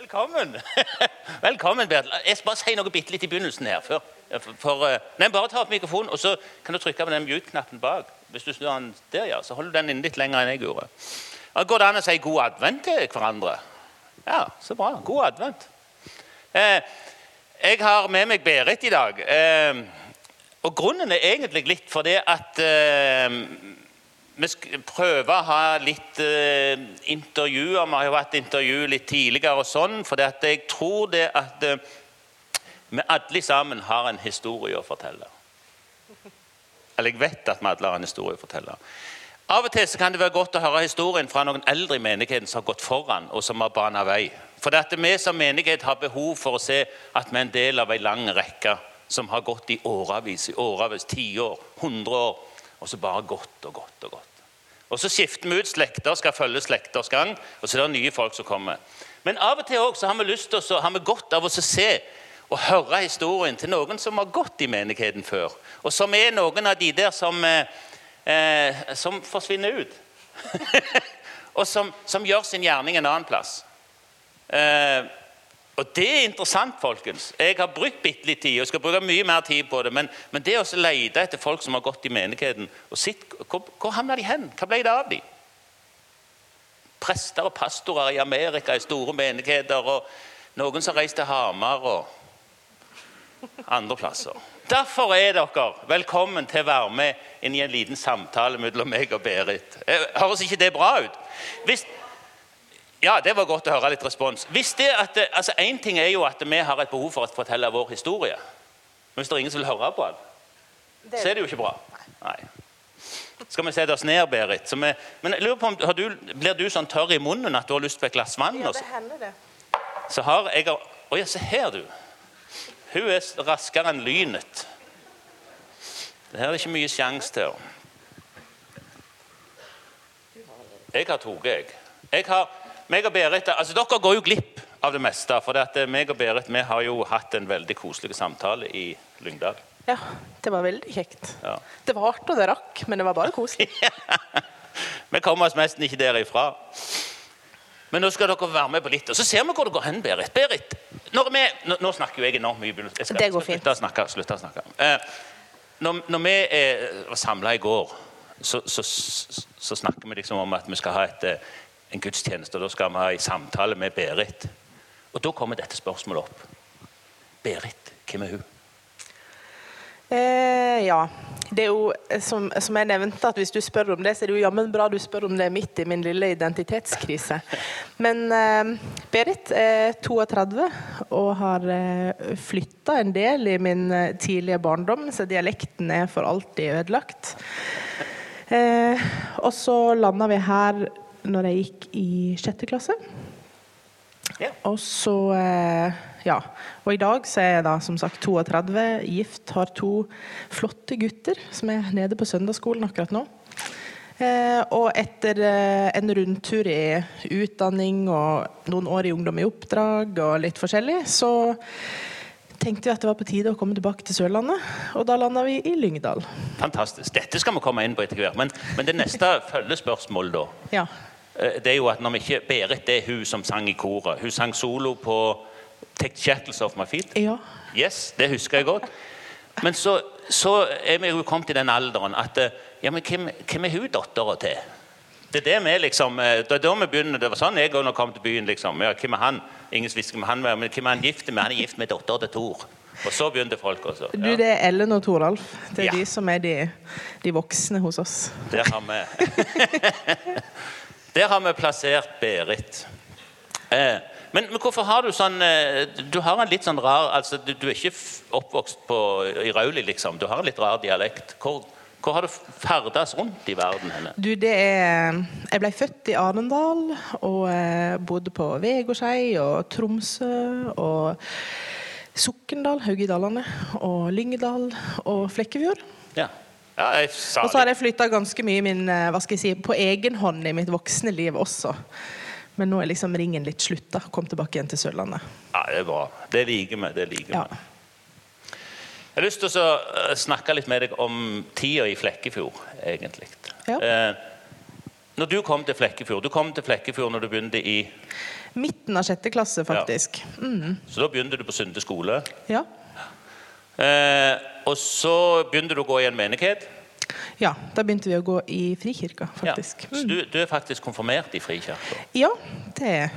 Velkommen. Velkommen, Bertil. Jeg skal bare si noe bitte litt i begynnelsen her. For, for, eh, nei, bare ta opp mikrofonen, og så kan du trykke på den mute-knappen bak. Hvis du snur den der, ja, så holder du den inne litt lenger enn jeg gjorde. Går det an å si god advent til hverandre? Ja, så bra. God advent. Eh, jeg har med meg Berit i dag. Eh, og grunnen er egentlig litt fordi at eh, vi prøver å ha litt eh, intervjuer. Vi har jo hatt intervju litt tidligere og sånn, for jeg tror det at eh, vi alle sammen har en historie å fortelle. Eller jeg vet at vi alle har en historie å fortelle. Av og til kan det være godt å høre historien fra noen eldre i menigheten som har gått foran, og som har bana vei. For det at vi som menighet har behov for å se at vi er en del av en lang rekke som har gått i årevis, i årevis, tiår, hundre år, og så bare gått og gått og gått. Og Så skifter vi ut slekter, skal følge slekters gang, og så er det nye folk som kommer. Men av og til også, har vi lyst til å, har vi godt av å se og høre historien til noen som har gått i menigheten før, og som er noen av de der som, eh, eh som forsvinner ut. og som, som, gjør sin gjerning en annen plass. Eh, og Det er interessant, folkens. Jeg har brukt bitte litt tid og skal bruke mye mer tid på det. Men, men det å lete etter folk som har gått i menigheten og sitt, Hvor, hvor havna de hen? Hva ble det av dem? Prester og pastorer i Amerika i store menigheter, og noen som reiste til Hamar og andre plasser. Derfor er dere velkommen til å være med inn i en liten samtale mellom meg og Berit. Høres ikke det bra ut? Hvis, ja, det var godt å høre litt respons. Hvis det at, altså Én ting er jo at vi har et behov for å fortelle vår historie. Men hvis det er ingen som vil høre på den, så er det jo ikke bra. Nei. Skal vi sette oss ned, Berit? Vi, men jeg lurer på om, du, Blir du sånn tørr i munnen at du har lyst på et glass vann? Ja, det hender det. Så har jeg Å ja, se her, du. Hun er raskere enn lynet. Det her er det ikke mye sjanse til. Jeg har tatt, jeg. Jeg har meg og Berit, altså Dere går jo glipp av det meste. For det at eh, meg og Berit vi har jo hatt en veldig koselig samtale i Lyngdal. Ja, det var veldig kjekt. Ja. Det varte og det rakk, men det var bare koselig. vi kommer oss nesten ikke derifra. Men nå skal dere være med på litt, og så ser vi hvor det går hen, Berit. Berit vi, nå, nå, snakker jo jeg enormt mye. Jeg skal, det går fint. Slutte å snakke. Slutt å snakke. Eh, når, når, vi er, var samla i går, så, så, så, så, snakker vi liksom om at vi skal ha et eh, en gudstjeneste, og da skal vi ha en samtale med Berit. Og Da kommer dette spørsmålet opp. Berit, hvem er hun? Eh, ja. Det er jo, som, som, jeg nevnte, at hvis du spør om det, så er det jo jammen bra du spør om det midt i min lille identitetskrise. Men eh, Berit er 32 og har eh, flytta en del i min eh, tidlige barndom, så dialekten er for alltid ødelagt. Eh, og så landa vi her når jeg gikk i sjette klasse. Ja. Og så eh, Ja. Og i dag så er jeg da som sagt 32, gift, har to flotte gutter som er nede på søndagsskolen akkurat nå. Eh, og etter eh, en rundtur i utdanning og noen år i Ungdom i oppdrag og litt forskjellig, så tenkte vi at det var på tide å komme tilbake til Sørlandet. Og da landa vi i Lyngdal. Fantastisk. Dette skal vi komme inn på etter hvert. Men, men det neste følgespørsmålet, da. Ja. Eh, det er jo at når vi ikke Berit det er hun som sang i koret. Hun sang solo på 'Take Chattles Off My Feet'. Ja. Yes, Det husker jeg godt. Men så, så er vi jo kommet i den alderen at eh, ja, men hvem, hvem er hun dattera til? Det er det vi liksom, eh, det er da vi begynner, det var sånn jeg òg kom til byen. liksom, ja, Hvem er han? Ingen visste hvem han var, men hvem er han gift med? Han er gift med dattera til Tor. Og så begynte folk også. Ja. Du, det er Ellen og Toralf. Det er ja. de som er de, de voksne hos oss. Der har vi Der har vi plassert Berit. Eh, men, men, hvorfor har du sånn eh, Du har en litt sånn rar altså Du, du er ikke oppvokst på, i Rauli, liksom. Du har en litt rar dialekt. Hvor, hvor har du ferdes rundt i verden? henne? Du, det er Jeg ble født i Arendal og eh, bodde på Vegårshei og Tromsø og Sokndal, Haugidalene, og Lyngdal og Flekkefjord. Ja. Ja, og så har jeg flytta ganske mye min, eh, hva skal jeg si, på egen hånd i mitt voksne liv også. Men nå er liksom ringen litt slutta. Kom tilbake igjen til Sørlandet. Ja, Det er bra. Det liker vi. Det liker ja. Jeg har lyst til å eh, snakke litt med deg om tida i Flekkefjord, egentlig. Ja. Eh, Når du kom til Flekkefjord Du kom til Flekkefjord når du begynte i Midten av sjette klasse, faktisk. Mm. Så da begynte du på Sunde skole. Ja. Eh, og så begynte du å gå i en menighet. ja. Da begynte vi å gå i Frikirka, Ja. faktisk. Så du, du er faktisk konfirmert i Frikirka. Ja, det er jeg.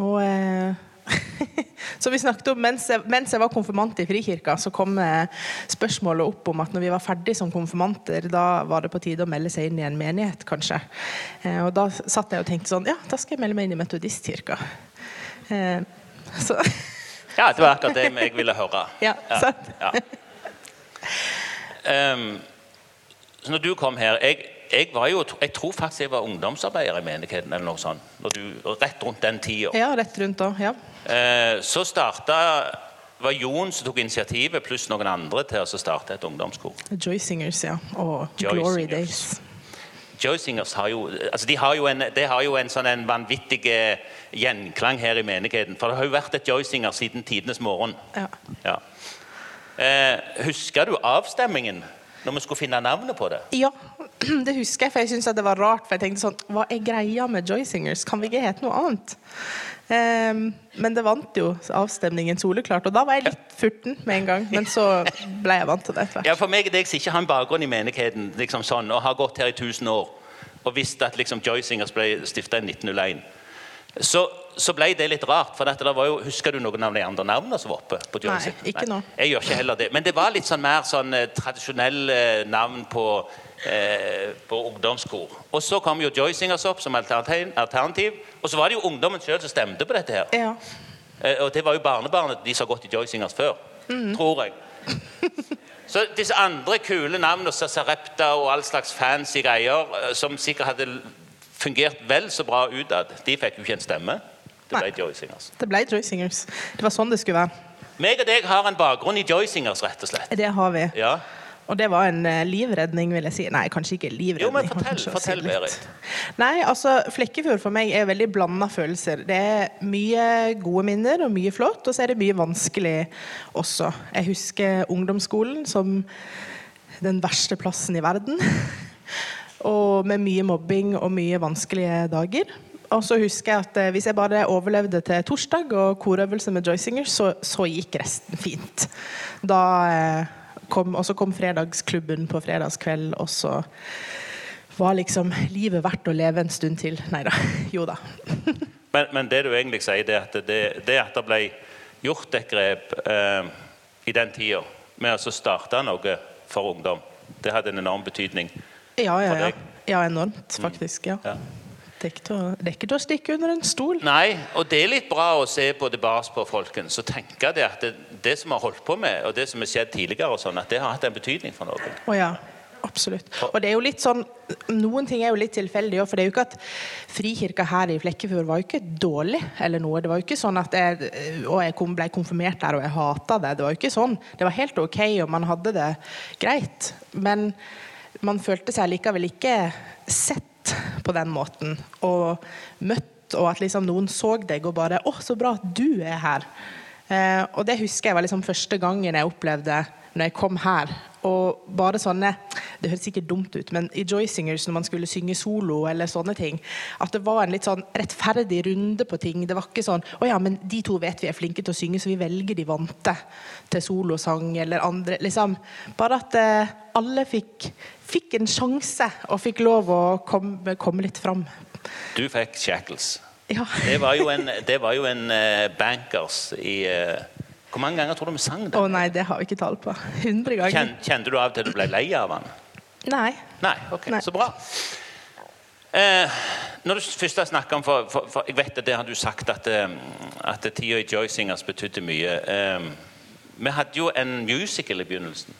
Og eh, Så vi snakket om, mens jeg, mens jeg var konfirmant i Frikirka, så kom eh, spørsmålet opp om at når vi var ferdig som konfirmanter, da var det på tide å melde seg inn i en menighet, kanskje. Eh, og da satt jeg og tenkte sånn Ja, da skal jeg melde meg inn i Metodistkirka. Eh, så Ja, det var akkurat det jeg ville høre. Ja, sant. ja. Så når du kom her jeg, jeg, var jo, jeg tror faktisk jeg var ungdomsarbeider i menigheten. eller noe sånt, du, Rett rundt den tida. Ja, rett rundt da. Ja. Eh, så starta var Jon som tok initiativet, pluss noen andre, til å starte et ungdomskor. Joy Singers, ja. Og Joy Glory Singers. Days. Joy Singers har jo, altså de har jo en, det har jo en sånn en vanvittig eh, gjenklang her i menigheten. For det har jo vært et Joy Singer siden tidenes morgen. Ja. Ja. Eh, husker du avstemmingen når vi skulle finne navnet på det? Ja, det husker jeg, for jeg syntes det var rart. For jeg tenkte sånn, hva er greia med Joy Singers? Kan vi ikke hete noe annet? Ehm, men det vant jo avstemningen soleklart, og da var jeg litt furten med en gang. Men så ble jeg vant til det etter hvert. Ja, For meg er det som ikke har en bakgrunn i menigheten liksom sånn, og har gått her i 1000 år og visst at liksom Joy Singers ble stifta i 1901, så, så ble det litt rart. for det var jo, Husker du noen av de andre navnene som var oppe? på Joy Nei, ikke nå. Jeg gjør ikke heller det. Men det var litt sånn mer sånn eh, tradisjonelle eh, navn på, eh, på ungdomskor. Og så kom jo Joy Singers opp som alternativ, alternativ. Og så var det jo ungdommen sjøl som stemte på dette her. Ja. Eh, Og det var jo barnebarnet de som har gått i Joy Singers før. Mm. Tror jeg. Så disse andre kule navnene, Sarepta og all slags fancy greier, eh, som sikkert hadde fungert vel så bra utad, de fikk jo ikke en stemme. Det ble Nei. Joy Singers. Det ble Joy Singers. Det var sånn det skulle være. Meg og deg har en bakgrunn i Joy Singers, rett og slett. Det har vi. Ja. Og det var en eh, livredning, vil jeg si. Nei, kanskje ikke livredning. Jo, men fortell, fortell, si. Berit. Nei, altså, Flekkefjord for meg er veldig blanda følelser. Det er mye gode minner og mye flott, og så er det mye vanskelig også. Jeg husker ungdomsskolen som den verste plassen i verden. Og med mye mobbing og mye vanskelige dager. Og så husker jeg at eh, hvis jeg bare overlevde til torsdag og korøvelse med Joy Singers, så, så gikk resten fint. Da eh, kom, og så kom fredagsklubben på fredagskveld, og så var liksom livet verdt å leve en stund til. Nei da. Jo da. Men, men det du egentlig sier, det er at det, det at det ble gjort et grep eh, i den tida med å starte noe for ungdom, det hadde en enorm betydning. Ja, ja, For ja. deg? Ja, enormt, faktisk. Ja. Ja. Det er ikke til å- stikke under en stol. Nei, og det er litt bra å se på det bars på folkens og tenke det at det, det som har holdt på med, og det som har skjedd tidligere, og sånn, at det har hatt en betydning for noen. Oh, ja, absolutt. Og det er jo litt sånn Noen ting er jo litt tilfeldig òg, for det er jo ikke at Frikirka her i Flekkefjord var jo ikke dårlig eller noe. Det var jo ikke sånn at jeg, og jeg kom, ble konfirmert der og jeg hata det. Det var jo ikke sånn. Det var helt ok, og man hadde det greit. Men man følte seg likevel ikke sett på den måten. Og møtt, og at liksom noen så deg og bare 'Å, så bra at du er her'. Eh, og det husker jeg var liksom første gangen jeg opplevde når jeg kom her. Og bare sånne Det høres sikkert dumt ut, men i Joy Singers når man skulle synge solo eller sånne ting, at det var en litt sånn rettferdig runde på ting. Det var ikke sånn 'Å ja, men de to vet vi er flinke til å synge, så vi velger de vante til solosang', eller andre Liksom Bare at eh, alle fikk, fikk en sjanse og fikk lov å komme, komme litt fram. Du fikk shackles. Ja. Det var en, det var jo en eh, bankers i eh, Hvor mange ganger tror du vi sang Å oh, nei, det har vi ikke tall på. 100 ganger. Kjen, kjente du av til du ble lei av den? Nei. Nei, ok, Nei. så bra. Eh, når du først har snakket om for, for, for Jeg vet at det har du sagt at, eh, at tida i Joysingers betydde mye. Eh, vi hadde jo en musical i begynnelsen.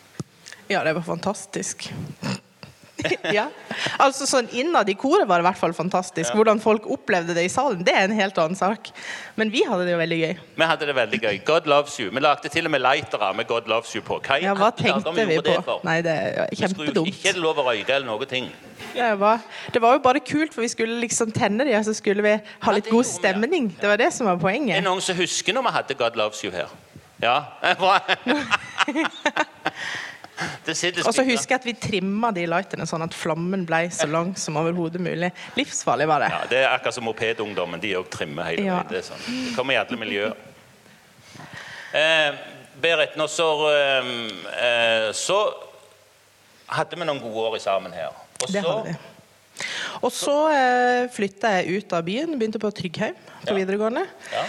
Ja, det var fantastisk. ja. Altså sånn Innad i koret var det i hvert fall fantastisk. Ja. Hvordan folk opplevde det i salen, det er en helt annen sak. Men vi hadde det jo veldig gøy. Vi hadde det veldig gøy. God loves you. Vi lagde til og med lightere med God loves you på. Hva Ja, Hva tenkte vi på? det? Nei, det er kjempedumt. Ikke er det lov å røyke eller noe ting. Ja, det, var, det var jo bare kult, for vi skulle liksom tenne de, og så skulle vi ha litt det god stemning. Det var det som var Er poenget. det noen som husker når vi hadde God loves you her? Ja? Bra. Og så husker jeg at vi trimma de lighterne sånn at flammen ble så lang som overhodet mulig. Livsfarlig var det. Ja, det er akkurat som mopedungdommen. De òg trimmer hele Ja. veien. Det, sånn. det kommer i alle miljøer. Eh, Berit, nå så, eh, eh, så hadde vi noen gode år i sammen her. Og Det hadde vi. Og så eh, flytta jeg ut av byen, begynte på Tryggheim på Ja. videregående. ja.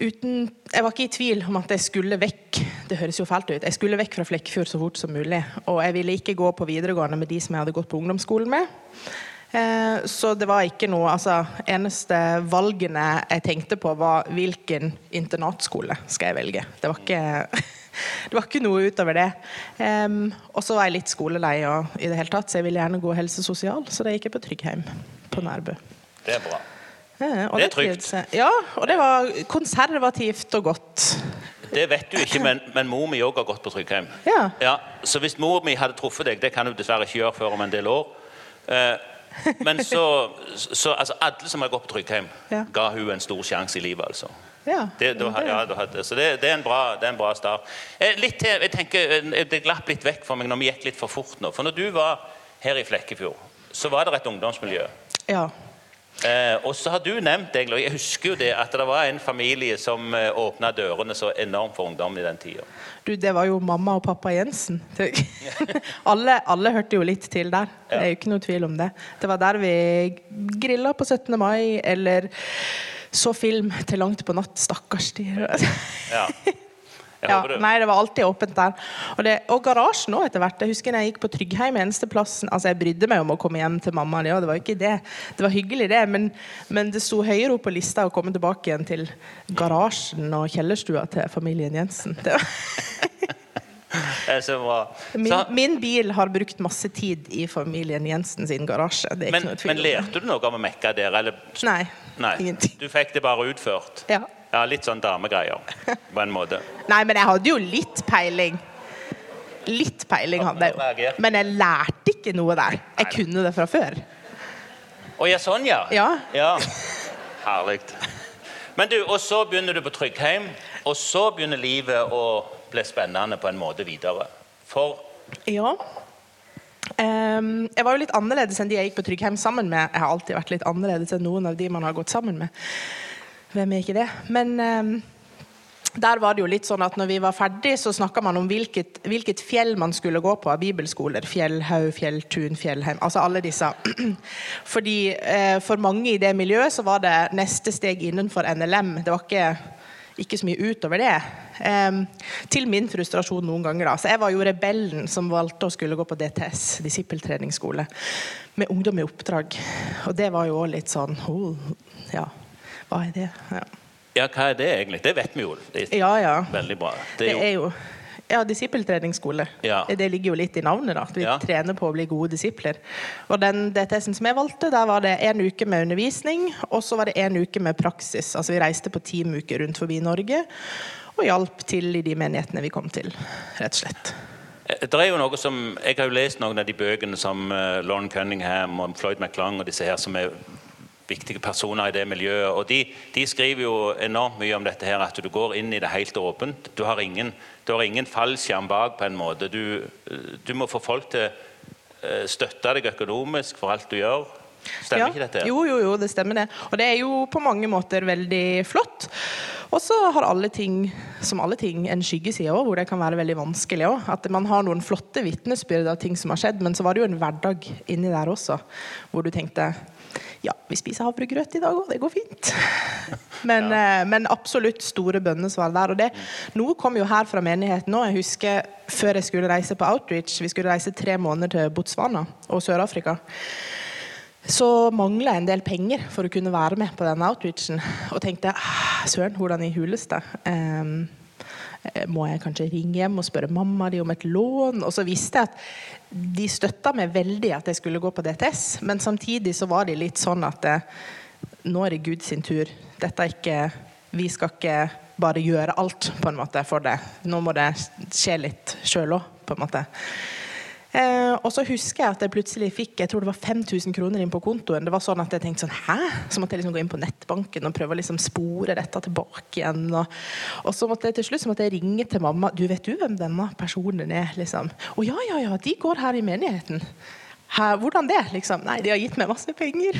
Uten, jeg var ikke i tvil om at jeg skulle vekk. Det høres jo fælt ut. Jeg skulle vekk fra Flekkefjord så fort som mulig. Og jeg ville ikke gå på videregående med de som jeg hadde gått på ungdomsskolen med. Eh, så det var ikke noe altså, Eneste valgene jeg tenkte på, var hvilken internatskole skal jeg velge. Det var ikke, det var ikke noe utover det. Og så var jeg litt skolelei og, i det hele tatt, så jeg ville gjerne gå helse sosial, så da gikk jeg på Tryggheim på Nærbø. Det er bra. Eh, og Det er trygt. Ja, og det var konservativt og godt. Det vet du ikke, men, men mor mi òg har gått på Tryggheim. Ja. Ja, så hvis mor mi hadde truffet deg, det kan hun dessverre ikke gjøre før om en del år eh, Men så, så altså, Alle som har gått på Tryggheim, Ja. ga hun en stor sjanse i livet. altså. Ja, Det, var, hadde, så det, det, er en bra, det er en bra start. Eh, litt til, jeg tenker, eh, Det glapp litt vekk for meg når vi gikk litt for fort nå. For når du var her i Flekkefjord, så var det et ungdomsmiljø. ja. Eh, og så har du nevnt og jeg husker jo det, at det var en familie som eh, åpna dørene så enormt for ungdom i den tida. Du, det var jo mamma og pappa Jensen. Alle, alle hørte jo litt til der. Det er jo ikke noe tvil om det. Det var der vi grilla på 17. mai, eller så film til langt på natt. Stakkars de. Ja. Ja, nei, det var alltid åpent der. Og, det, og garasjen òg, etter hvert. Jeg husker når jeg gikk på Tryggheim, eneste plassen Altså, jeg brydde meg om å komme hjem til mamma, det, det var jo ikke det. Det var hyggelig, det, men, men det sto høyere opp på lista å komme tilbake igjen til garasjen og kjellerstua til familien Jensen. Det var, min, min bil har brukt masse tid i familien Jensen sin garasje. Men, men lærte du noe om å mekke der? Eller? Nei, Nei. ingenting. Du fikk det bare utført? Ja. Ja, Litt sånn damegreier, på en måte. Nei, men jeg hadde jo litt peiling. Litt peiling hadde jeg jo. Men jeg lærte ikke noe der. Jeg kunne det fra før. Å ja, sånn, ja. Ja. ja. Herlig. Men du, og så begynner du på Tryggheim, og så begynner livet å bli spennende på en måte videre. For Ja. Um, jeg var jo litt annerledes enn de jeg gikk på Tryggheim sammen med. Jeg har alltid vært litt annerledes enn noen av de man har gått sammen med. Hvem er ikke det? Men eh, der var det jo litt sånn at når vi var ferdig, så snakka man om hvilket, hvilket fjell man skulle gå på av bibelskoler. Fjellhaug, Fjelltun, Fjellheim. Altså alle disse. Fordi eh, for mange i det miljøet så var det neste steg innenfor NLM. Det var ikke ikke så mye utover det. Um, til min frustrasjon noen ganger. da. Så Jeg var jo rebellen som valgte å skulle gå på DTS, disippeltreningsskole, med ungdom i oppdrag. Og det var jo også litt sånn oh, Ja, hva er det? Ja, ja, hva er det egentlig? Det vet vi jo. Det er ja. ja. veldig bra. Det Det er jo, er jo ja, disippeltreningsskole. Ja. Det ligger jo litt i navnet. da, at Vi Ja. trener på å bli gode disipler. Og den DTS-en som jeg valgte, der var det en uke med undervisning, og så var det en uke med praksis. Altså Vi reiste på teamuker rundt forbi Norge og hjalp til i de menighetene vi kom til, rett og slett. Eh, det er jo noe som, Jeg har jo lest noen av de bøkene som uh, Lauren Cunningham og Floyd McClung og disse her som er viktige personer i det miljøet. og de, de skriver jo enormt mye om dette her, at du går inn i det helt åpent. Du har ingen, du har ingen fallskjerm bak på en måte. Du, eh, du må få folk til å støtte deg økonomisk for alt du gjør. Stemmer Ja. ikke dette? Jo, jo, jo, det stemmer det. Og det er jo på mange måter veldig flott. Og så har alle ting, som alle ting, en skyggeside òg, hvor det kan være veldig vanskelig òg. At man har noen flotte vitnesbyrd av ting som har skjedd, men så var det jo en hverdag inni der også, hvor du tenkte ja, vi spiser havregrøt i dag òg, det går fint. Men, ja. men absolutt store bønnesvar der. Og det, noe kom jo her fra menigheten òg. Jeg husker før jeg skulle reise på outreach, vi skulle reise tre måneder til Botswana og Sør-Afrika så mangla jeg en del penger for å kunne være med på den outreachen. Og tenkte "Ah, søren, hvordan i huleste eh, Må jeg kanskje ringe hjem og spørre mamma di om et lån? Og så visste jeg at de støtta meg veldig at jeg skulle gå på DTS, men samtidig så var de litt sånn at eh, nå er det Gud sin tur. Dette er ikke Vi skal ikke bare gjøre alt på en måte for det. Nå må det skje litt sjøl òg, på en måte. Eh, og så husker jeg at jeg plutselig fikk jeg tror det var 5000 kroner inn på kontoen. Det var sånn at jeg tenkte sånn, hæ? Så måtte jeg liksom gå inn på nettbanken og prøve å liksom spore dette tilbake igjen. Og, og, så måtte jeg til slutt så måtte jeg ringe til mamma. Du, vet du hvem denne personen er? liksom? Å ja, ja, ja, de går her i menigheten. Hæ, hvordan det? liksom? Nei, de har gitt meg masse penger.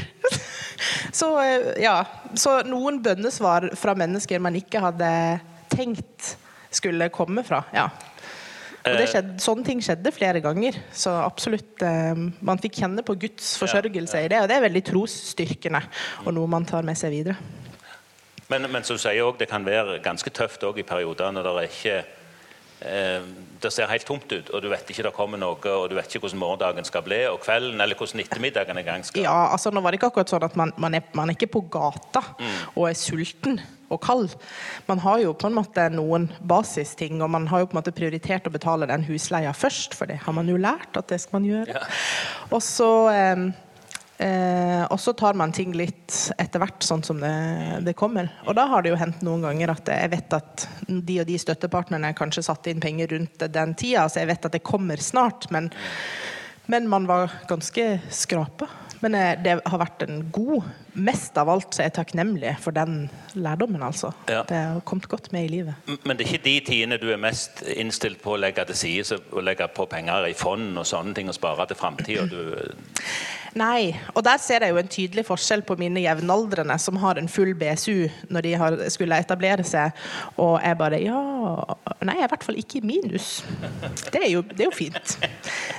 så eh, ja, så noen bønnesvar fra mennesker man ikke hadde tenkt skulle komme fra. ja. Og Eh. skjedde, sånne ting skjedde flere ganger. Så absolutt, eh, man fikk kjenne på Guds forsørgelse i det, og det er veldig trosstyrkende, og noe man tar med seg videre. Men, men som du sier også, det kan være ganske tøft i perioder når det er ikke det ser helt tomt ut, og du vet ikke det kommer noe, og du vet ikke hvordan morgendagen skal bli, og kvelden, eller hvordan ettermiddagen en gang skal Ja, altså Nå var det ikke akkurat sånn at man, man, er, man er ikke på gata og er sulten og kald. Man har jo på en måte noen basisting, og man har jo på en måte prioritert å betale den husleia først, for det har man jo lært at det skal man gjøre. Ja. Og så eh, eh, og så tar man ting litt etter hvert, sånn som det, det kommer. Og da har det jo hendt noen ganger at jeg vet at de og de støttepartnerne kanskje satte inn penger rundt den tida, så jeg vet at det kommer snart. men men man var ganske skrapa. Men eh, det har vært en god Mest av alt så er jeg takknemlig for den lærdommen, altså. Ja. Det har kommet godt med i livet. Men det er ikke de tidene du er mest innstilt på å legge til side og legge på penger i fond og sånne ting og spare til framtida? Nei, og der ser jeg jo en tydelig forskjell på mine jevnaldrende som har en full BSU når de har, skulle etablere seg, og jeg bare Ja Nei, jeg er i hvert fall ikke i minus. Det er jo, det er jo fint.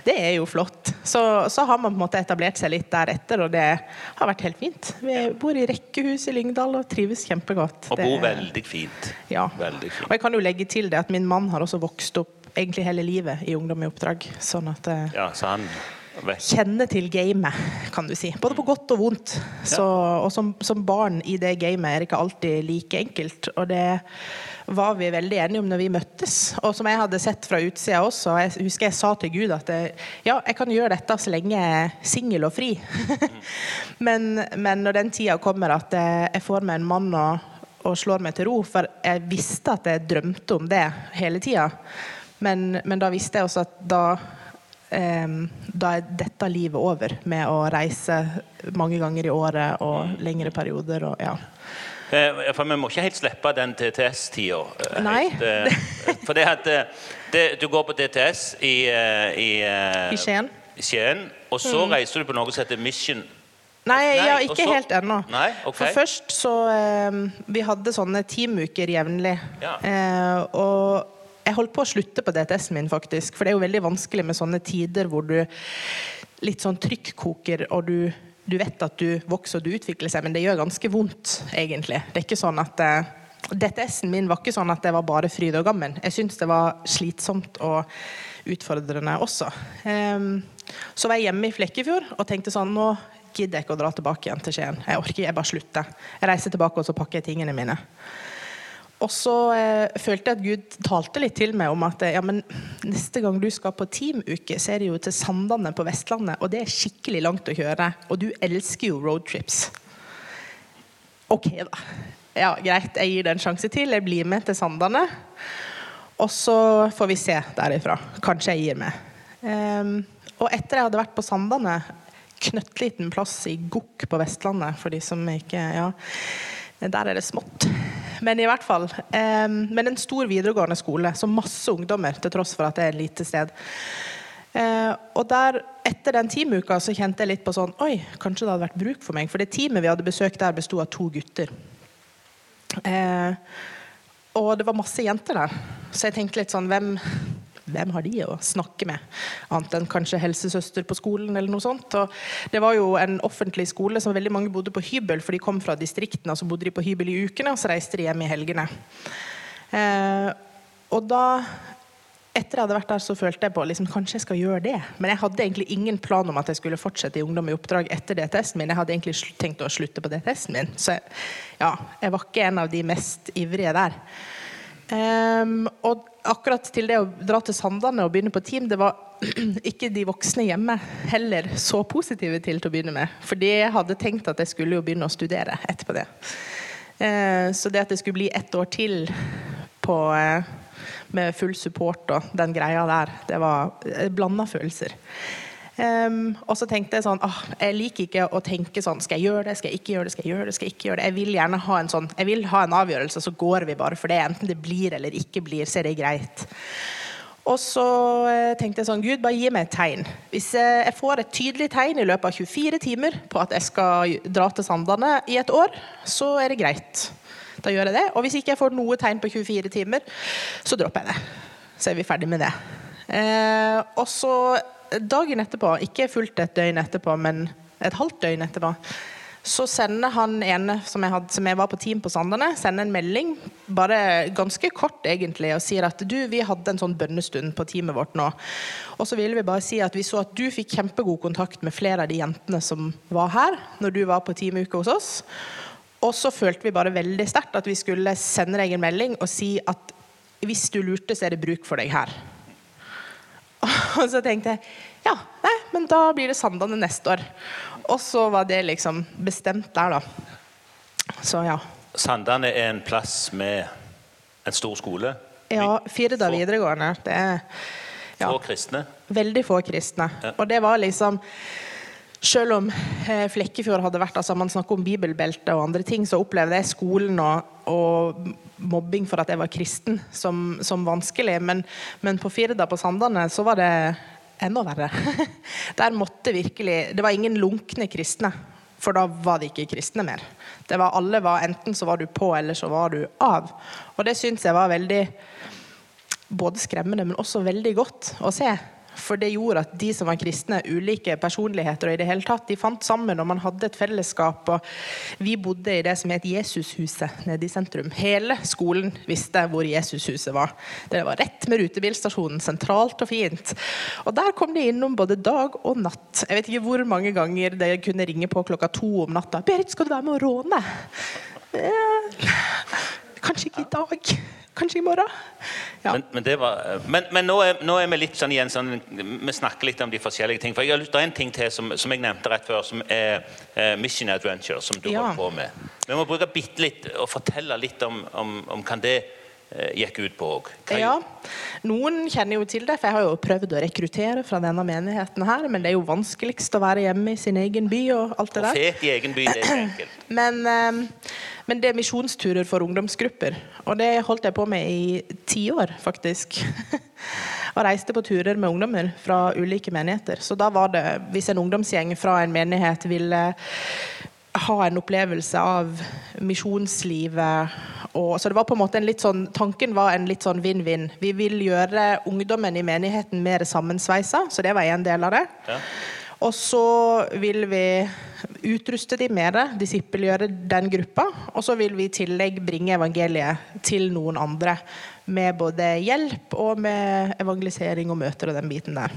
Det er jo flott. Så, så har man på en måte etablert seg litt deretter, og det har vært helt fint. Vi bor i rekkehus i Lyngdal og trives kjempegodt. Og bor veldig fint. Ja. Veldig Og jeg kan jo legge til det at min mann har også vokst opp egentlig hele livet i Ungdom i oppdrag. Sånn at Ja, så han. Kjenner til gamet, kan du si. Både på godt og vondt. Så, og som, som barn i det gamet er det ikke alltid like enkelt. Og det var vi veldig enige om når vi møttes. Og som jeg hadde sett fra utsida også. Jeg husker jeg sa til Gud at jeg, ja, jeg kan gjøre dette så lenge jeg er singel og fri. men, men når den tida kommer at jeg, jeg får meg en mann og, og slår meg til ro, for jeg visste at jeg drømte om det hele tida, men, men da visste jeg også at da da er dette livet over, med å reise mange ganger i året og lengre perioder. Og, ja. Eh, For vi må ikke helt slippe den TTS-tida. Nei. For det at eh, det, du går på TTS i, eh, i, eh, I Skien. Skien, og så reiser du på noe som heter Mission Nei, Nei, ja, ikke også... helt ennå. Nei, okay. For først så eh, Vi hadde sånne teamuker jevnlig. Ja. Eh, og jeg holdt på å slutte på DTS-en min, faktisk. For det er jo veldig vanskelig med sånne tider hvor du litt sånn trykkoker, og du, du vet at du vokser og du utvikler seg, men det gjør ganske vondt, egentlig. Det er ikke sånn at eh, DTS-en min var ikke sånn at det var bare fryd og gammen. Jeg syns det var slitsomt og utfordrende også. Em, så var jeg hjemme i Flekkefjord og tenkte sånn Nå gidder jeg ikke å dra tilbake igjen til Skien. Jeg orker ikke, jeg bare slutter. Jeg reiser tilbake og så pakker jeg tingene mine. Og så eh, følte jeg at Gud talte litt til meg om at eh, ja, men neste gang du skal på teamuke, så er det jo til Sandane på Vestlandet, og det er skikkelig langt å kjøre. Og du elsker jo roadtrips. OK, da. Ja, greit, jeg gir det en sjanse til. Jeg blir med til Sandane. Og så får vi se derifra. Kanskje jeg gir meg. Um, og etter jeg hadde vært på Sandane, knøttliten plass i Gokk på Vestlandet, for de som ikke Ja, der er det smått. Men i hvert fall. ehm, men en stor videregående skole, så masse ungdommer, til tross for at det er et lite sted. Eh, og der, etter den teamuka så kjente jeg litt på sånn Oi, kanskje det hadde vært bruk for meg. For det teamet vi hadde besøkt der, besto av to gutter. Eh, og det var masse jenter der. Så jeg tenkte litt sånn Hvem, hvem har de å snakke med? Annet enn kanskje helsesøster på skolen eller noe sånt. Og det var jo en offentlig skole som veldig mange bodde på hybel, for de kom fra distriktene, og så bodde de på hybel i ukene, og så reiste de hjem i helgene. Eh, og da etter jeg hadde vært der, så følte jeg på liksom, kanskje jeg skal gjøre det. Men jeg hadde egentlig ingen plan om at jeg skulle fortsette i Ungdom i oppdrag etter DTS-en min. Jeg hadde egentlig tenkt å slutte på DTS-en min. Så ja, jeg var ikke en av de mest ivrige der. Ehm, og akkurat til det å dra til Sandane og begynne på team, det var ikke de voksne hjemme heller så positive til til å begynne med. Fordi jeg hadde tenkt at jeg skulle jo begynne å studere etterpå det. Uh, så det at det skulle bli ett år til på, uh, med full support og den greia der. Det var eh, blanda følelser. Um, og så tenkte jeg sånn åh, Jeg liker ikke å tenke sånn Skal jeg gjøre det, skal jeg ikke gjøre det, skal jeg gjøre det, skal jeg ikke gjøre det. Jeg vil gjerne ha en sånn Jeg vil ha en avgjørelse, så går vi bare for det. Enten det blir eller ikke blir, så er det greit. Og så eh, tenkte jeg sånn Gud, bare gi meg et tegn. Hvis jeg får et tydelig tegn i løpet av 24 timer på at jeg skal dra til Sandane i et år, så er det greit. Da gjør jeg det. Og hvis ikke jeg får noe tegn på 24 timer, så dropper jeg det. Så er vi ferdig med det. Eh, og så dagen etterpå, ikke fullt et døgn etterpå, men et halvt døgn etterpå, så sender han ene som jeg, hadde, som jeg var på team på Sandane, sender en melding, bare ganske kort egentlig, og sier at du, vi hadde en sånn bønnestund på teamet vårt nå. Og så ville vi bare si at vi så at du fikk kjempegod kontakt med flere av de jentene som var her når du var på teamuke hos oss. Og så følte vi bare veldig sterkt at vi skulle sende deg en melding og si at hvis du lurte, så er det bruk for deg her. Og så tenkte jeg ja, nei, men da blir det Sandane neste år. Og så var det liksom bestemt der, da. Så ja. Sandane er en plass med en stor skole? Ja, Firda videregående. Det er ja, få kristne? Veldig få kristne. Ja. Og det var liksom selv om eh, Flekkefjord hadde vært altså Man snakker om bibelbelte og andre ting, så opplevde jeg skolen og, og mobbing for at jeg var kristen som, som vanskelig. Men, men, på Firda på Sandane så var det enda verre. Der måtte virkelig Det var ingen lunkne kristne. For da var de ikke kristne mer. Det var alle var, Enten så var du på, eller så var du av. Og det syns jeg var veldig både skremmende, men også veldig godt å se. For det gjorde at de som var kristne, ulike personligheter og i det hele tatt, de fant sammen, og man hadde et fellesskap. og Vi bodde i det som het Jesushuset nede i sentrum. Hele skolen visste hvor Jesushuset var. Det var rett med rutebilstasjonen, sentralt og fint. Og der kom de innom både dag og natt. Jeg vet ikke hvor mange ganger det kunne ringe på klokka to om natta. 'Berit, skal du være med å råne?' Eh, kanskje ikke i dag. Kanskje i morgen. Ja. Men, men, var, men, men nå, er, nå, er, vi litt sånn igjen sånn, Vi snakker litt om de forskjellige ting. For jeg har lyst til en ting til som, som jeg nevnte rett før, som er uh, Mission Adventure, som du ja. holder på med. Vi må bruke bitte litt og fortelle litt om, om, om kan det gikk ut på òg. Ja. Noen kjenner jo til det, for jeg har jo prøvd å rekruttere fra denne menigheten her, men det er jo vanskeligst å være hjemme i sin egen by og alt det der. Og i egen by, det er enkelt. Men uh, men det er misjonsturer for ungdomsgrupper. Og det holdt jeg på med i ti år, faktisk. og reiste på turer med ungdommer fra ulike menigheter. Så da var det, hvis en ungdomsgjeng fra en menighet ville ha en opplevelse av misjonslivet og, så det var på en måte en litt sånn, Tanken var en litt sånn vinn-vinn. Vi vil gjøre ungdommen i menigheten mer sammensveisa, så det var en del av det. Ja. Og så vil vi utruste de mer, disippelgjøre den gruppa. Og så vil vi i tillegg bringe evangeliet til noen andre. Med både hjelp og med evangelisering og møter og den biten der.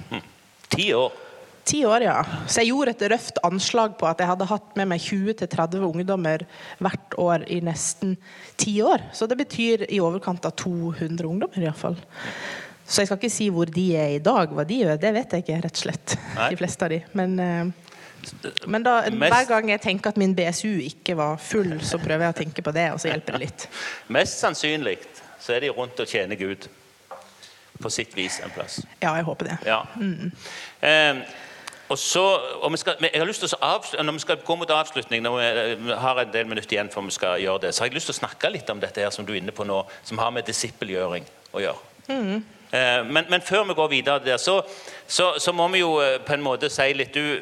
Ti år. Ti år, ja. Så jeg gjorde et røft anslag på at jeg hadde hatt med meg 20-30 ungdommer hvert år i nesten ti år. Så det betyr i overkant av 200 ungdommer, iallfall. Så jeg skal ikke si hvor de er i dag. Hva de gjør, det vet jeg ikke, rett og slett. Nei. De fleste av de. Men, uh, men da, hver gang jeg tenker at min BSU ikke var full, så prøver jeg å tenke på det, og så hjelper det litt. Mest sannsynlig så er de rundt og tjener Gud på sitt vis en plass. Ja, jeg håper det. Ja. Mm. Um, og så, og skal, jeg har lyst til å Når vi skal gå mot avslutning, når vi har en del minutter igjen før vi skal gjøre det, så har jeg lyst til å snakke litt om dette her som du er inne på nå, som har med disippelgjøring å gjøre. Mm. Eh, men, men, før vi går videre der, så, så, så, må vi jo eh, på en måte si litt Du,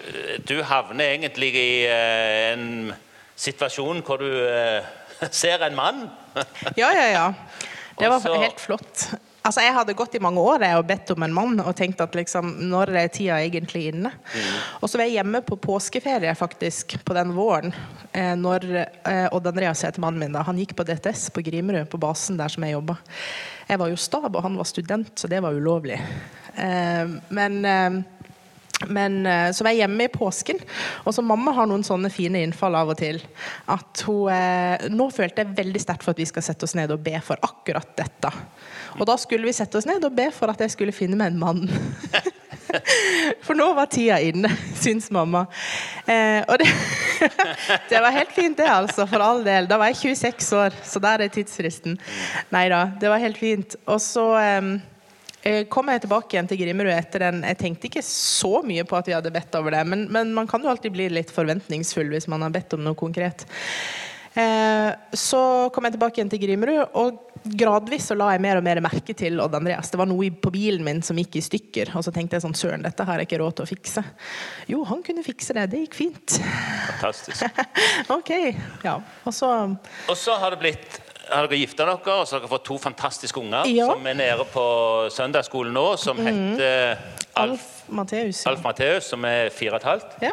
du havner egentlig i eh, en situasjon hvor du ser en mann. ja, ja, ja. Det var Også, helt flott. Altså, Jeg hadde gått i mange år jeg og bedt om en mann og tenkt at liksom, når er tida egentlig inne? Mm. Og så var jeg hjemme på påskeferie faktisk på den våren. Eh, når eh, Odd Andreas heter mannen min. da, Han gikk på DTS på Grimerud, på basen der som jeg jobba. Jeg var jo stab, og han var student, så det var ulovlig. Eh, men eh, men eh, Så var jeg hjemme i påsken, og så mamma har noen sånne fine innfall av og til. At hun eh, Nå følte jeg veldig sterkt for at vi skal sette oss ned og be for akkurat dette. Og da skulle vi sette oss ned og be for at jeg skulle finne meg en mann. For nå var tida inne, syns mamma. Eh, og det, det var helt fint, det, altså. For all del. Da var jeg 26 år, så der er tidsfristen. Nei da, det var helt fint. Og så eh, kom jeg tilbake igjen til Grimerud etter den Jeg tenkte ikke så mye på at vi hadde bedt over det, men, men man kan jo alltid bli litt forventningsfull hvis man har bedt om noe konkret. Eh, så kom jeg tilbake igjen til Grimerud, og gradvis så la jeg mer og mer merke til Odd Andreas. Det var noe på bilen min som gikk i stykker, og så tenkte jeg sånn Søren, dette har jeg ikke råd til å fikse. Jo, han kunne fikse det. Det gikk fint. Fantastisk. ok. Ja. Og så Og så har det blitt har dere gifta dere, og så har dere fått to fantastiske unger Ja. som er nede på søndagsskolen nå, som heter Alf, Matheus. Alf Matheus, som er fire og et halvt. Ja.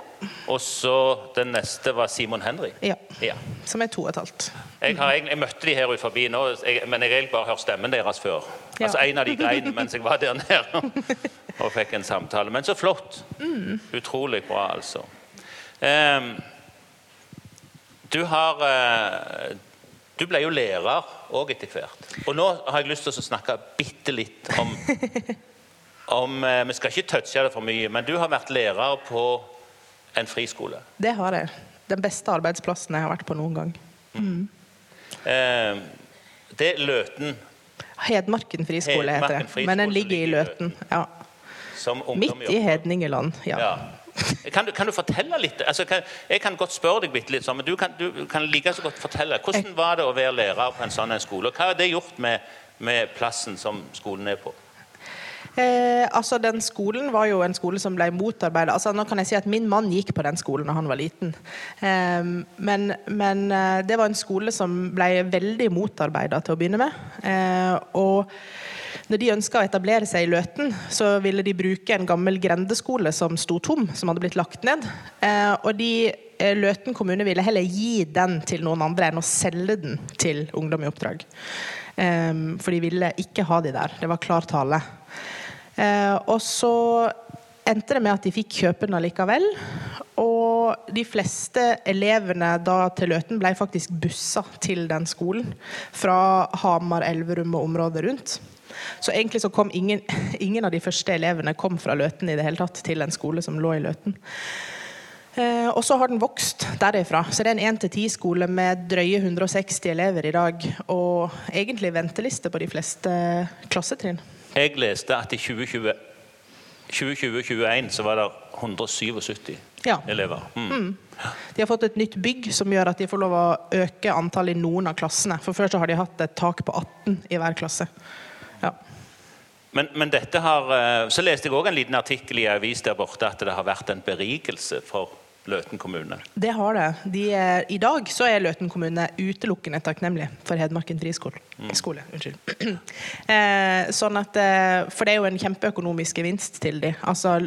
Og så den neste var Simon Henry. ja. Ja. Som er to og et halvt. Jeg, har, jeg, jeg møtte de her ut forbi nå, jeg, men jeg har egentlig bare hørt stemmen deres før. Altså En av de grein mens jeg var der nede og fikk en samtale. Men så flott. Utrolig bra, altså. Um, du har eh, Du ble jo lærer òg etter hvert. Og nå har jeg lyst til å snakke bitte litt om, om eh, Vi skal ikke touche det for mye, men du har vært lærer på en friskole. Det har jeg. Den beste arbeidsplassen jeg har vært på noen gang. Ehm, det er Løten Hedmarken friskole heter det. Men den ligger i Løten. Ja. som Midt i. Hedningeland. Ja. Ja. Kan du, kan du fortelle litt? Altså, kan, jeg kan godt spørre deg litt, sånn, men du kan, du kan like så godt fortelle. Hvordan var det å være lærer på en sånn skole? Hva har det gjort med, med plassen som skolen er på? Eh, altså Den skolen var jo en skole som ble motarbeidet. Altså, nå kan jeg si at Min mann gikk på den skolen da han var liten. Eh, men men eh, det var en skole som ble veldig motarbeida til å begynne med. Eh, og når de ønska å etablere seg i Løten, så ville de bruke en gammel grendeskole som sto tom, som hadde blitt lagt ned. Eh, og de, eh, Løten kommune ville heller gi den til noen andre enn å selge den til Ungdom i oppdrag. For de ville ikke ha de der. Det var klar tale. Eh, og så endte det med at de fikk kjøpe den allikevel. Og de fleste elevene da til Løten ble faktisk bussa til den skolen. Fra Hamar, Elverum og området rundt. Så egentlig så kom ingen, ingen av de første elevene kom fra Løten i det hele tatt til en skole som lå i Løten. Eh, og så har den vokst derifra. Så det er en 1-10-skole med drøye 160 elever i dag. Og egentlig venteliste på de fleste klassetrinn. Jeg leste at i 2020 2020-2021 så var det 177 Ja. elever. Mm. De har fått et nytt bygg som gjør at de får lov å øke antallet i noen av klassene. For før så har de hatt et tak på 18 i hver klasse. Ja. Men, men dette har, eh, så leste jeg òg en liten artikkel i avis der borte at det har vært en berikelse for Løten kommune. Det har det. De er, I dag så er Løten kommune utelukkende takknemlig for Hedmarken friskole. Skole, unnskyld. Eh, sånn at, eh, for det er jo en kjempeøkonomisk gevinst til de. Altså,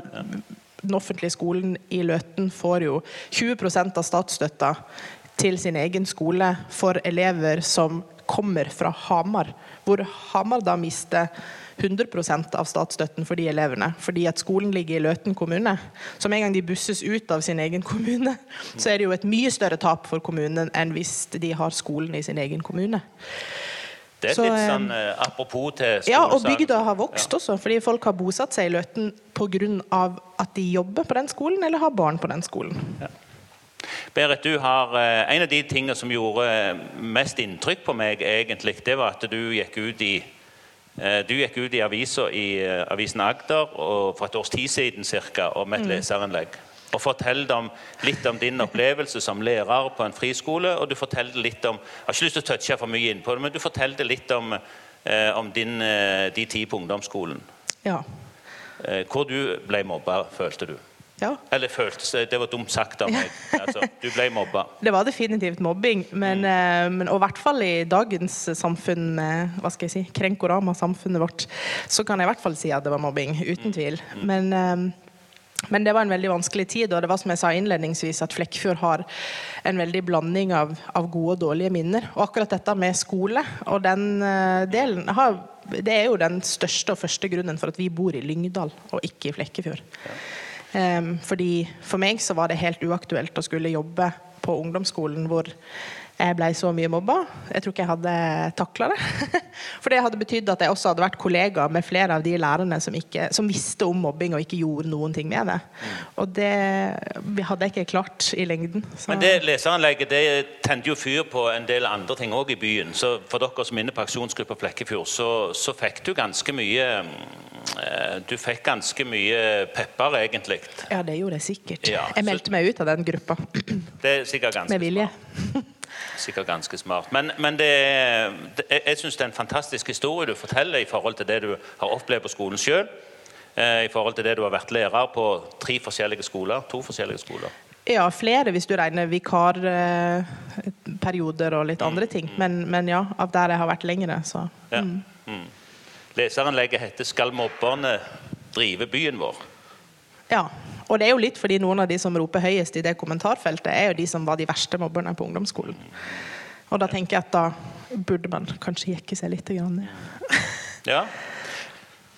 Den offentlige skolen i Løten får jo 20% av statsstøtta til sin egen skole for elever som kommer fra Hamar, hvor Hamar da mister 100% av statsstøtten for de elevene. Fordi at skolen ligger i Løten kommune. Så med en gang de busses ut av sin egen kommune, så er det jo et mye større tap for kommunen enn hvis de har skolen i sin egen kommune. Det er Så, litt eh, sånn eh, apropos til Ja, og bygda har vokst også, fordi folk har bosatt seg i Løten pga. at de jobber på den skolen eller har barn på den skolen. Berit, du har, eh, En av de tingene som gjorde eh, mest inntrykk på meg, egentlig, det var at du gikk ut i eh, du gikk ut i avisa i avisen Agder og for et års tid siden cirka, om et leserinnlegg. Og fortalte om, litt om din opplevelse som lærer på en friskole. Og du fortalte litt om Jeg har ikke lyst til å touche for mye inn på det, men du fortalte litt om, om din, de tid på ungdomsskolen. Ja. Hvor du ble mobba, følte du. Ja. Eller føltes det var dumt sagt av meg. Altså, du ble mobba. Det var definitivt mobbing, men, mm. men og i hvert fall i dagens samfunn, hva skal jeg si, krenkorama-samfunnet vårt, så kan jeg i hvert fall si at det var mobbing, uten tvil. Men, eh, men det var en veldig vanskelig tid, og det var som jeg sa innledningsvis, at Flekkefjord har en veldig blanding av, av gode og dårlige minner. Og akkurat dette med skole og den eh, delen har, det er jo den største og første grunnen for at vi bor i Lyngdal og ikke i Flekkefjord. Em, fordi For meg så var det helt uaktuelt å skulle jobbe på ungdomsskolen hvor jeg ble så mye mobba. Jeg tror ikke jeg hadde takla det. For det hadde betydd at jeg også hadde vært kollega med flere av de lærerne som, ikke, som visste om mobbing og ikke gjorde noen ting med det. Og det hadde jeg ikke klart i lengden. Så. Men det leseranlegget det tente jo fyr på en del andre ting òg i byen. Så for dere som er inne på aksjonsgruppa Flekkefjord, så, så fikk du ganske mye eh, Du fikk ganske mye pepper, egentlig. Ja, det gjorde jeg sikkert. Ja, jeg så- meldte meg ut av den gruppa Det er sikkert ganske med vilje. smart. Sikkert ganske smart. Men, men det, det, jeg, syns det er en fantastisk historie du forteller i forhold til det du har opplevd på skolen sjøl. Eh, I forhold til det du har vært lærer på tre forskjellige skoler. To forskjellige skoler. Ja, flere hvis du regner vikarperioder og litt andre ting. Men, men ja, av der jeg har vært lengre, så Ja. Mm. Leseranlegget heter 'Skal mobberne drive byen vår'? Ja. Og det er jo litt fordi noen av de som roper høyest i det kommentarfeltet, er jo de som var de verste mobberne på ungdomsskolen. Og da tenker jeg at da burde man kanskje jekke seg litt. Ned. Ja.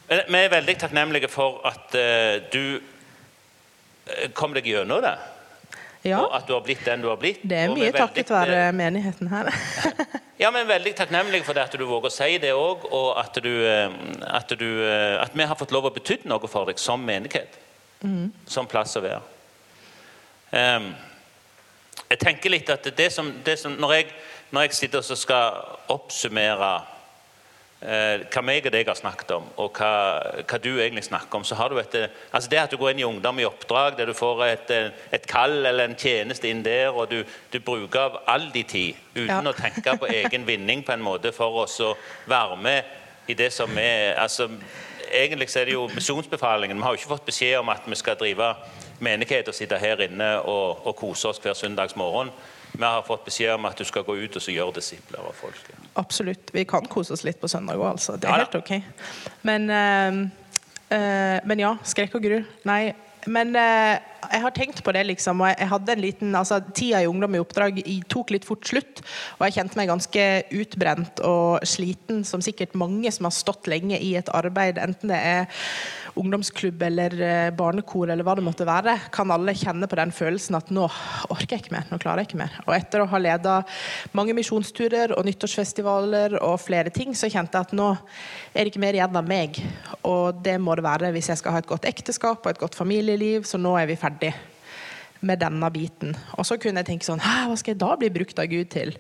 Vi er veldig takknemlige for at eh, du eh, kom deg gjennom det. Ja, Og at du har blitt den du har blitt. det er mye takket være menigheten her. Ja, men veldig takknemlige for det at du våger å si det òg, og at, du, eh, at, du, at vi har fått lov å bety noe for deg som menighet. Som plass å være. Um, jeg tenker litt at det som, det som når, jeg, når jeg sitter og skal oppsummere eh, hva meg og deg har snakket om, og hva, hva du egentlig snakker om, så har du et altså Det at du går inn i ungdom i oppdrag, der du får et, eh, et kall eller en tjeneste inn der, og du, du bruker av all din tid uten Ja. å tenke på egen vinning på en måte for oss å være med i det som er altså, Egentlig så er det jo misjonsbefalingen. Vi har jo ikke fått beskjed om at vi skal drive menighet og sitte her inne og, og kose oss hver søndagsmorgen. Vi har fått beskjed om at du skal gå ut og så gjøre disipler av folk. Absolutt. Vi kan kose oss litt på søndag òg, altså. Det er Ja helt ok. Men, øh, øh, men ja, skrekk og gru. Nei. Men eh, jeg har tenkt på det, liksom. Og jeg, hadde en liten altså, Tida i Ungdom i oppdrag tok litt fort slutt. Og jeg kjente meg ganske utbrent og sliten, som sikkert mange som har stått lenge i et arbeid, enten det er ungdomsklubb eller eh, barnekor eller hva det måtte være, kan alle kjenne på den følelsen at nå orker jeg ikke mer, nå klarer jeg ikke mer. Og etter å ha leda mange misjonsturer og nyttårsfestivaler og flere ting, så kjente jeg at nå er det ikke mer igjen av meg. Og det må det være hvis jeg skal ha et godt ekteskap og et godt familieliv, så nå er vi ferdig med denne biten. Og så kunne jeg tenke sånn hva skal jeg da bli brukt av Gud til?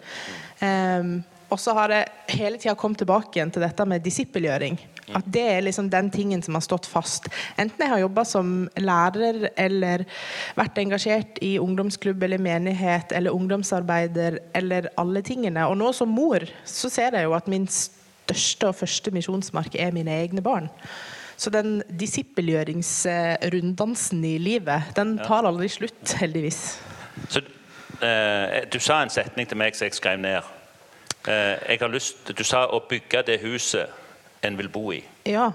Ehm, og så har jeg hele tida kommet tilbake igjen til dette med disippelgjøring. At det er liksom den tingen som har stått fast. Enten jeg har jobba som lærer eller vært engasjert i ungdomsklubb eller menighet eller ungdomsarbeider eller alle tingene. Og nå som mor så ser jeg jo at min største og første misjonsmark er mine egne barn. Så den disippelgjøringsrunddansen i livet, den tar aldri slutt, heldigvis. Så uh, Du sa en setning til meg som jeg skrev ned. Eh, jeg har lyst, Du sa å bygge det huset en vil bo i. Ja,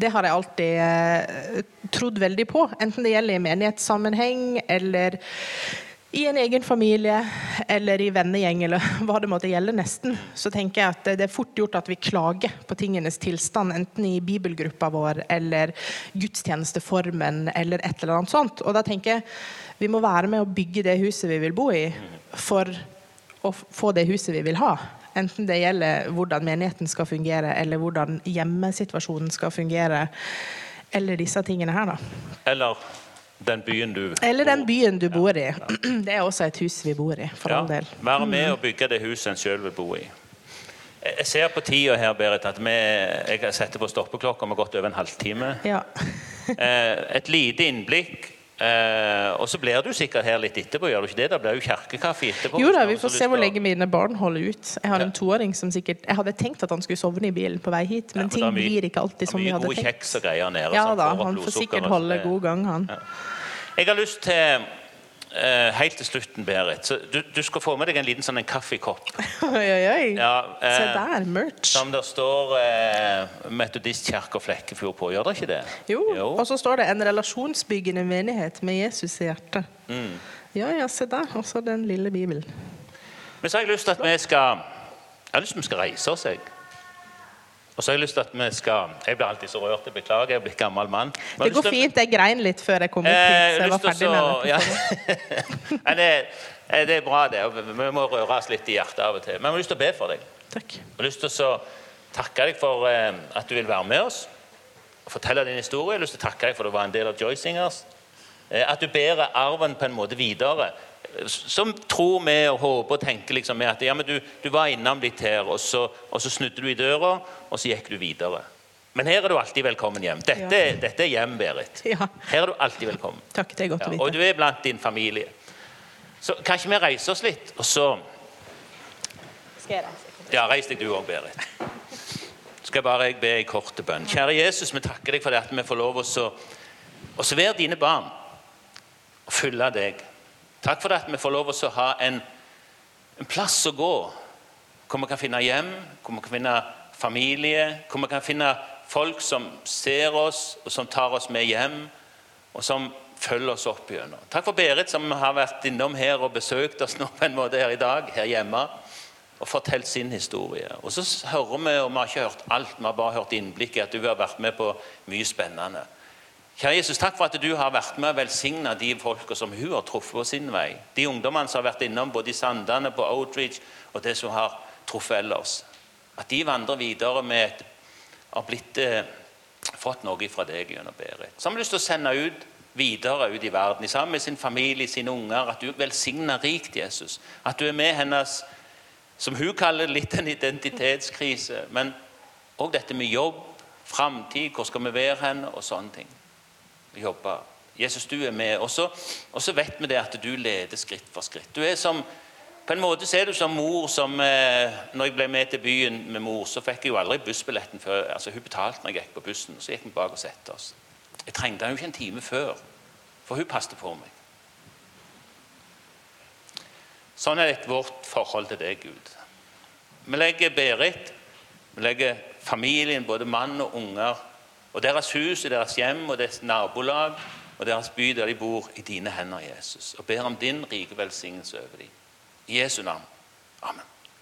det har jeg alltid eh, trodd veldig på. Enten det gjelder i menighetssammenheng eller i en egen familie eller i vennegjeng eller hva det måtte gjelde nesten, så tenker jeg at det er fort gjort at vi klager på tingenes tilstand, enten i bibelgruppa vår eller gudstjenesteformen eller et eller annet sånt. Og da tenker jeg vi må være med å bygge det huset vi vil bo i, for å få det huset vi vil ha. Enten det gjelder hvordan menigheten skal fungere, eller hvordan hjemmesituasjonen skal fungere, eller disse tingene her, da. Eller den byen du Eller den byen du bor i. Det er også et hus vi bor i, for all del. Være med og bygge det huset en sjøl vil bo i. Jeg ser på tida her, Berit, at vi, jeg setter på stoppeklokka. Vi har gått over en halvtime. Ja. Eh, et lite innblikk. Eh, og så blir du sikkert her litt etterpå, gjør du ikke det? Det blir jo kjerkekaffe etterpå. Jo da, vi får se hvor lenge mine barn holder ut. Jeg har Ja. en toåring som sikkert Jeg hadde tenkt at han skulle sovne i bilen på vei hit, men Ja, ting mye- blir ikke alltid som vi som vi mye hadde gode tenkt. kjeks og greier nede. Ja som da, han får sikkert holde god gang, han. Jeg har lyst til eh, Helt til slutten, Berit. Så du, du skal få med deg en liten sånn en kaffekopp. Oi, oi, oi. Ja, eh, Se der, merch. Som det står eh, Metodistkirka Flekkefjord på. Gjør det ikke det? Jo. Og så står det 'en relasjonsbyggende menighet med Jesus i hjertet'. Mm. Ja, ja, se der. Og så den lille bibelen. Men så har jeg lyst til at vi skal Jeg har lyst til at vi skal reise oss. Jeg. Og så har jeg lyst til at vi skal Jeg blir alltid så rørt. Jeg beklager, jeg er blitt gammel mann. Men Det går til- fint. Jeg grein litt før jeg kom hit. Eh, jeg så jeg var ferdig til med det. ja. Det. Eh, Det er bra, det. Vi må røre oss litt i hjertet av og til. Men vi har lyst til å be for deg. Takk. Jeg har lyst til å takke deg for eh, at du vil være med oss og fortelle din historie. Jeg har lyst til å takke deg for at du var en del av Joy Singers. At du bærer arven på en måte videre. Som tror vi og håper og tenker liksom med at ja, men du, du var innom litt her, og så, og så snudde du i døra, og så gikk du videre. Men her er du alltid velkommen hjem. Dette, Ja. dette er hjem, Berit. Ja, Her er du alltid velkommen. takk. Det er godt Ja, å og du er blant din familie. Så kanskje vi reiser oss litt, og så Skal jeg reise? Ja, reis deg du òg, Berit. Skal bare jeg be ei kort bønn. Kjære Jesus, vi takker deg for det at vi får lov å være dine barn og følge deg. Takk for at vi får lov å ha en, en plass å gå, hvor vi kan finne hjem, hvor vi kan finne familie, hvor vi kan finne folk som ser oss, og som tar oss med hjem, og som følger oss opp gjennom. Takk for Berit, som har vært innom her og besøkt oss nå på en måte her i dag, her hjemme og fortalt sin historie. Og så hører vi, og vi har ikke hørt alt, vi har bare hørt innblikket, at du har vært med på mye spennende. Kjære Jesus, takk for at du har vært med og velsigna de folka som hun har truffet på sin vei. De ungdommene som har vært innom både i Sandane, på Outreach og det som har truffet ellers. At de vandrer videre med et, har blitt, eh, fått noe fra deg gjennom Berit. Så har vi lyst til å sende ut videre ut i verden, sammen med sin familie, sine unger. At du velsigner rikt, Jesus. At du er med hennes som hun kaller litt en identitetskrise. Men òg dette med jobb, framtid, hvor skal vi være hen, og sånne ting. Jobbe. Jesus, du er med. Og så, vet vi det at du leder skritt for skritt. Du er som, På en måte så er du som mor som eh, når jeg ble med til byen med mor, så fikk jeg jo aldri bussbilletten før. altså Hun betalte når jeg gikk på bussen, så gikk vi bak og satte oss. Jeg trengte henne jo ikke en time før, for hun passet på meg. Sånn er det vårt forhold til deg, Gud. Vi legger Berit, vi legger familien, både mann og unger, og deres hus, og deres hjem og deres nabolag og deres by der de bor, i dine hender, Jesus. Og ber om din rike velsignelse over dem. I Jesu navn. Amen.